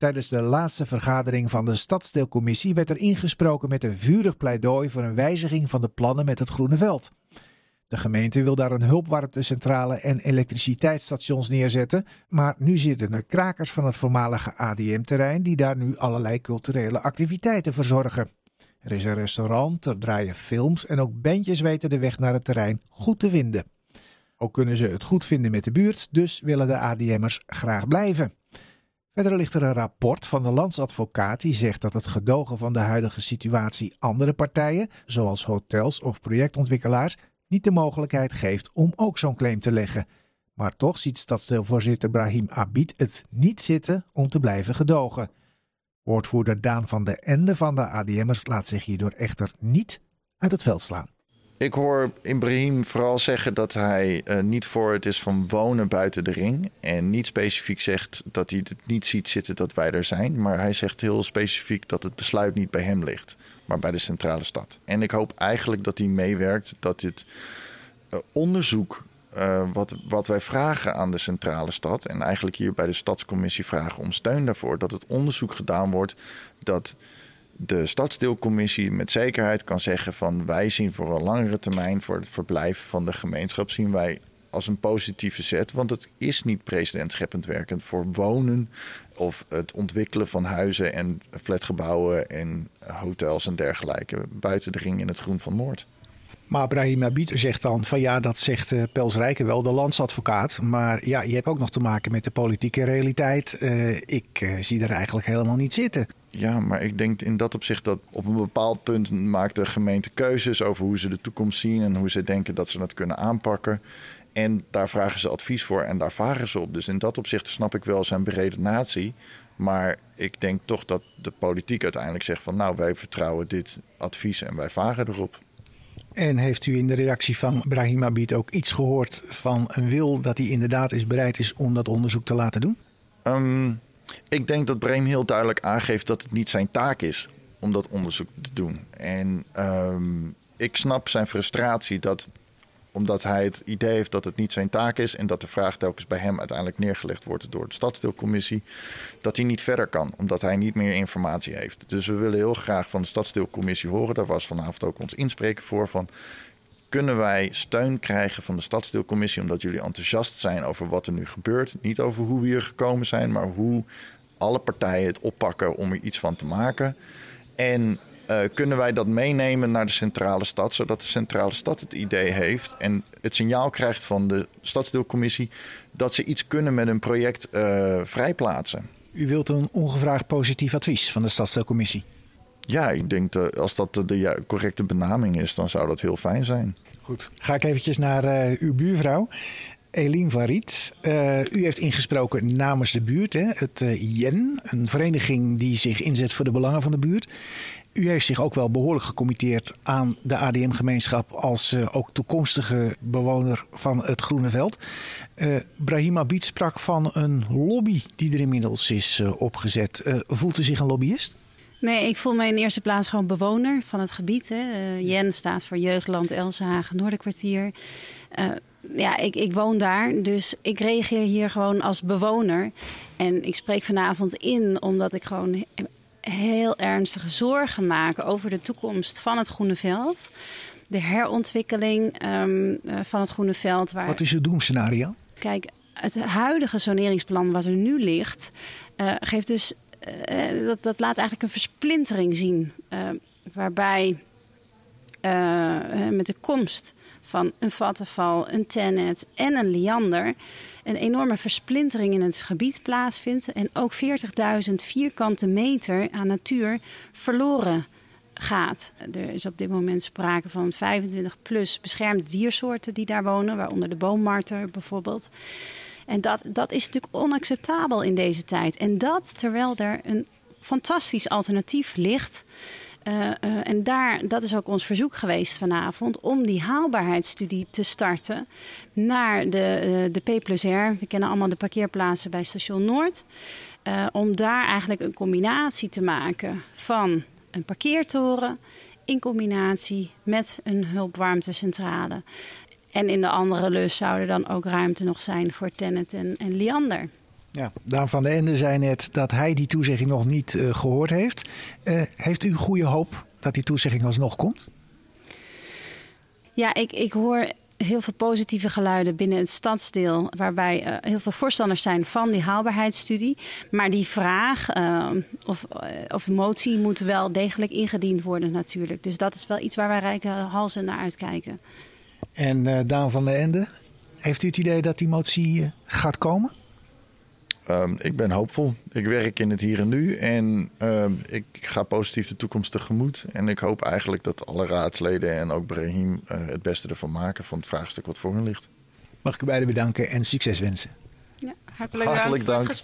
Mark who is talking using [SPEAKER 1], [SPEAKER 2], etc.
[SPEAKER 1] Tijdens de laatste vergadering van de stadsdeelcommissie werd er ingesproken met een vurig pleidooi voor een wijziging van de plannen met het Groene Veld. De gemeente wil daar een hulpwarmtecentrale en elektriciteitsstations neerzetten, maar nu zitten er krakers van het voormalige ADM-terrein die daar nu allerlei culturele activiteiten verzorgen. Er is een restaurant, er draaien films en ook bandjes weten de weg naar het terrein goed te vinden. Ook kunnen ze het goed vinden met de buurt, dus willen de ADM'ers graag blijven. Verder ligt er een rapport van de landsadvocaat die zegt dat het gedogen van de huidige situatie andere partijen, zoals hotels of projectontwikkelaars, niet de mogelijkheid geeft om ook zo'n claim te leggen. Maar toch ziet stadsdeelvoorzitter Brahim Abid het niet zitten om te blijven gedogen. Woordvoerder Daan van de Ende van de ADM'ers laat zich hierdoor echter niet uit het veld slaan.
[SPEAKER 2] Ik hoor Ibrahim vooral zeggen dat hij uh, niet voor het is van wonen buiten de ring. En niet specifiek zegt dat hij het niet ziet zitten dat wij er zijn. Maar hij zegt heel specifiek dat het besluit niet bij hem ligt, maar bij de centrale stad. En ik hoop eigenlijk dat hij meewerkt dat dit uh, onderzoek. Uh, wat, wat wij vragen aan de centrale stad. En eigenlijk hier bij de stadscommissie vragen om steun daarvoor. Dat het onderzoek gedaan wordt dat de stadsdeelcommissie met zekerheid kan zeggen van wij zien voor een langere termijn voor het verblijf van de gemeenschap zien wij als een positieve zet. Want het is niet presidentscheppend werkend voor wonen of het ontwikkelen van huizen en flatgebouwen en hotels en dergelijke buiten de ring in het groen van Noord.
[SPEAKER 3] Maar Brahim Abid zegt dan van ja, dat zegt uh, Pels Rijken wel, de landsadvocaat. Maar ja, je hebt ook nog te maken met de politieke realiteit. Uh, ik uh, zie er eigenlijk helemaal niet zitten.
[SPEAKER 2] Ja, maar ik denk in dat opzicht dat op een bepaald punt maakt de gemeente keuzes over hoe ze de toekomst zien en hoe ze denken dat ze dat kunnen aanpakken. En daar vragen ze advies voor en daar varen ze op. Dus in dat opzicht snap ik wel zijn beredenatie. Maar ik denk toch dat de politiek uiteindelijk zegt van nou, wij vertrouwen dit advies en wij varen erop.
[SPEAKER 3] En heeft u in de reactie van Brahim Abid ook iets gehoord van een wil dat hij inderdaad is bereid is om dat onderzoek te laten doen?
[SPEAKER 2] Um, ik denk dat Brahim heel duidelijk aangeeft dat het niet zijn taak is om dat onderzoek te doen. En um, ik snap zijn frustratie dat omdat hij het idee heeft dat het niet zijn taak is en dat de vraag telkens bij hem uiteindelijk neergelegd wordt door de stadsdeelcommissie, dat hij niet verder kan, omdat hij niet meer informatie heeft. Dus we willen heel graag van de stadsdeelcommissie horen, daar was vanavond ook ons inspreken voor, van kunnen wij steun krijgen van de stadsdeelcommissie omdat jullie enthousiast zijn over wat er nu gebeurt. Niet over hoe we hier gekomen zijn, maar hoe alle partijen het oppakken om er iets van te maken. En uh, kunnen wij dat meenemen naar de centrale stad, zodat de centrale stad het idee heeft en het signaal krijgt van de stadsdeelcommissie dat ze iets kunnen met een project uh, vrijplaatsen.
[SPEAKER 3] U wilt een ongevraagd positief advies van de stadsdeelcommissie?
[SPEAKER 2] Ja, ik denk dat als dat de, correcte benaming is, dan zou dat heel fijn zijn.
[SPEAKER 3] Goed. Ga ik eventjes naar uh, uw buurvrouw. Eline Varit, uh, u heeft ingesproken namens de buurt, hè? het uh, JEN, een vereniging die zich inzet voor de belangen van de buurt. U heeft zich ook wel behoorlijk gecommitteerd aan de ADM-gemeenschap als ook toekomstige bewoner van het Groene Veld. Uh, Brahim Abid sprak van een lobby die er inmiddels is opgezet. voelt u zich een lobbyist?
[SPEAKER 4] Nee, ik voel mij in eerste plaats gewoon bewoner van het gebied. Hè. JEN staat voor Jeugdland Elsenhagen Noorderkwartier. ja, ik, ik woon daar, dus ik reageer hier gewoon als bewoner. En ik spreek vanavond in omdat ik gewoon heel ernstige zorgen maken over de toekomst van het Groene Veld. De herontwikkeling um, van het Groene Veld.
[SPEAKER 3] Waar... Wat is uw doemscenario?
[SPEAKER 4] Kijk, het huidige soneringsplan wat er nu ligt, uh, geeft dus. Uh, dat, dat laat eigenlijk een versplintering zien. Uh, waarbij met de komst van een vattenval, een tennet en een liander een enorme versplintering in het gebied plaatsvindt en ook 40.000 vierkante meter aan natuur verloren gaat. Er is op dit moment sprake van 25 plus beschermde diersoorten die daar wonen, waaronder de boommarter bijvoorbeeld. En dat, dat is natuurlijk onacceptabel in deze tijd. En dat terwijl er een fantastisch alternatief ligt uh, uh, en daar, dat is ook ons verzoek geweest vanavond, om die haalbaarheidsstudie te starten naar de, uh, de P plus R. We kennen allemaal de parkeerplaatsen bij Station Noord. om daar eigenlijk een combinatie te maken van een parkeertoren in combinatie met een hulpwarmtecentrale. En in de andere lus zou er dan ook ruimte nog zijn voor Tennet en, en Liander.
[SPEAKER 3] Ja, Daan van der Ende zei net dat hij die toezegging nog niet uh, gehoord heeft. Uh, heeft u goede hoop dat die toezegging alsnog komt?
[SPEAKER 4] Ja, ik, ik hoor heel veel positieve geluiden binnen het stadsdeel, waarbij uh, heel veel voorstanders zijn van die haalbaarheidsstudie. Maar die vraag uh, of, uh, of de motie moet wel degelijk ingediend worden natuurlijk. Dus dat is wel iets waar wij rijke halzen naar uitkijken.
[SPEAKER 3] En Daan van der Ende, heeft u het idee dat die motie gaat komen?
[SPEAKER 2] Um, ik ben hoopvol. Ik werk in het hier en nu en um, ik ga positief de toekomst tegemoet. En ik hoop eigenlijk dat alle raadsleden en ook Brahim uh, het beste ervan maken van het vraagstuk wat voor hen ligt.
[SPEAKER 3] Mag ik u beiden bedanken en succes wensen.
[SPEAKER 4] Ja, hartelijk,
[SPEAKER 2] hartelijk
[SPEAKER 4] dank.
[SPEAKER 2] dank.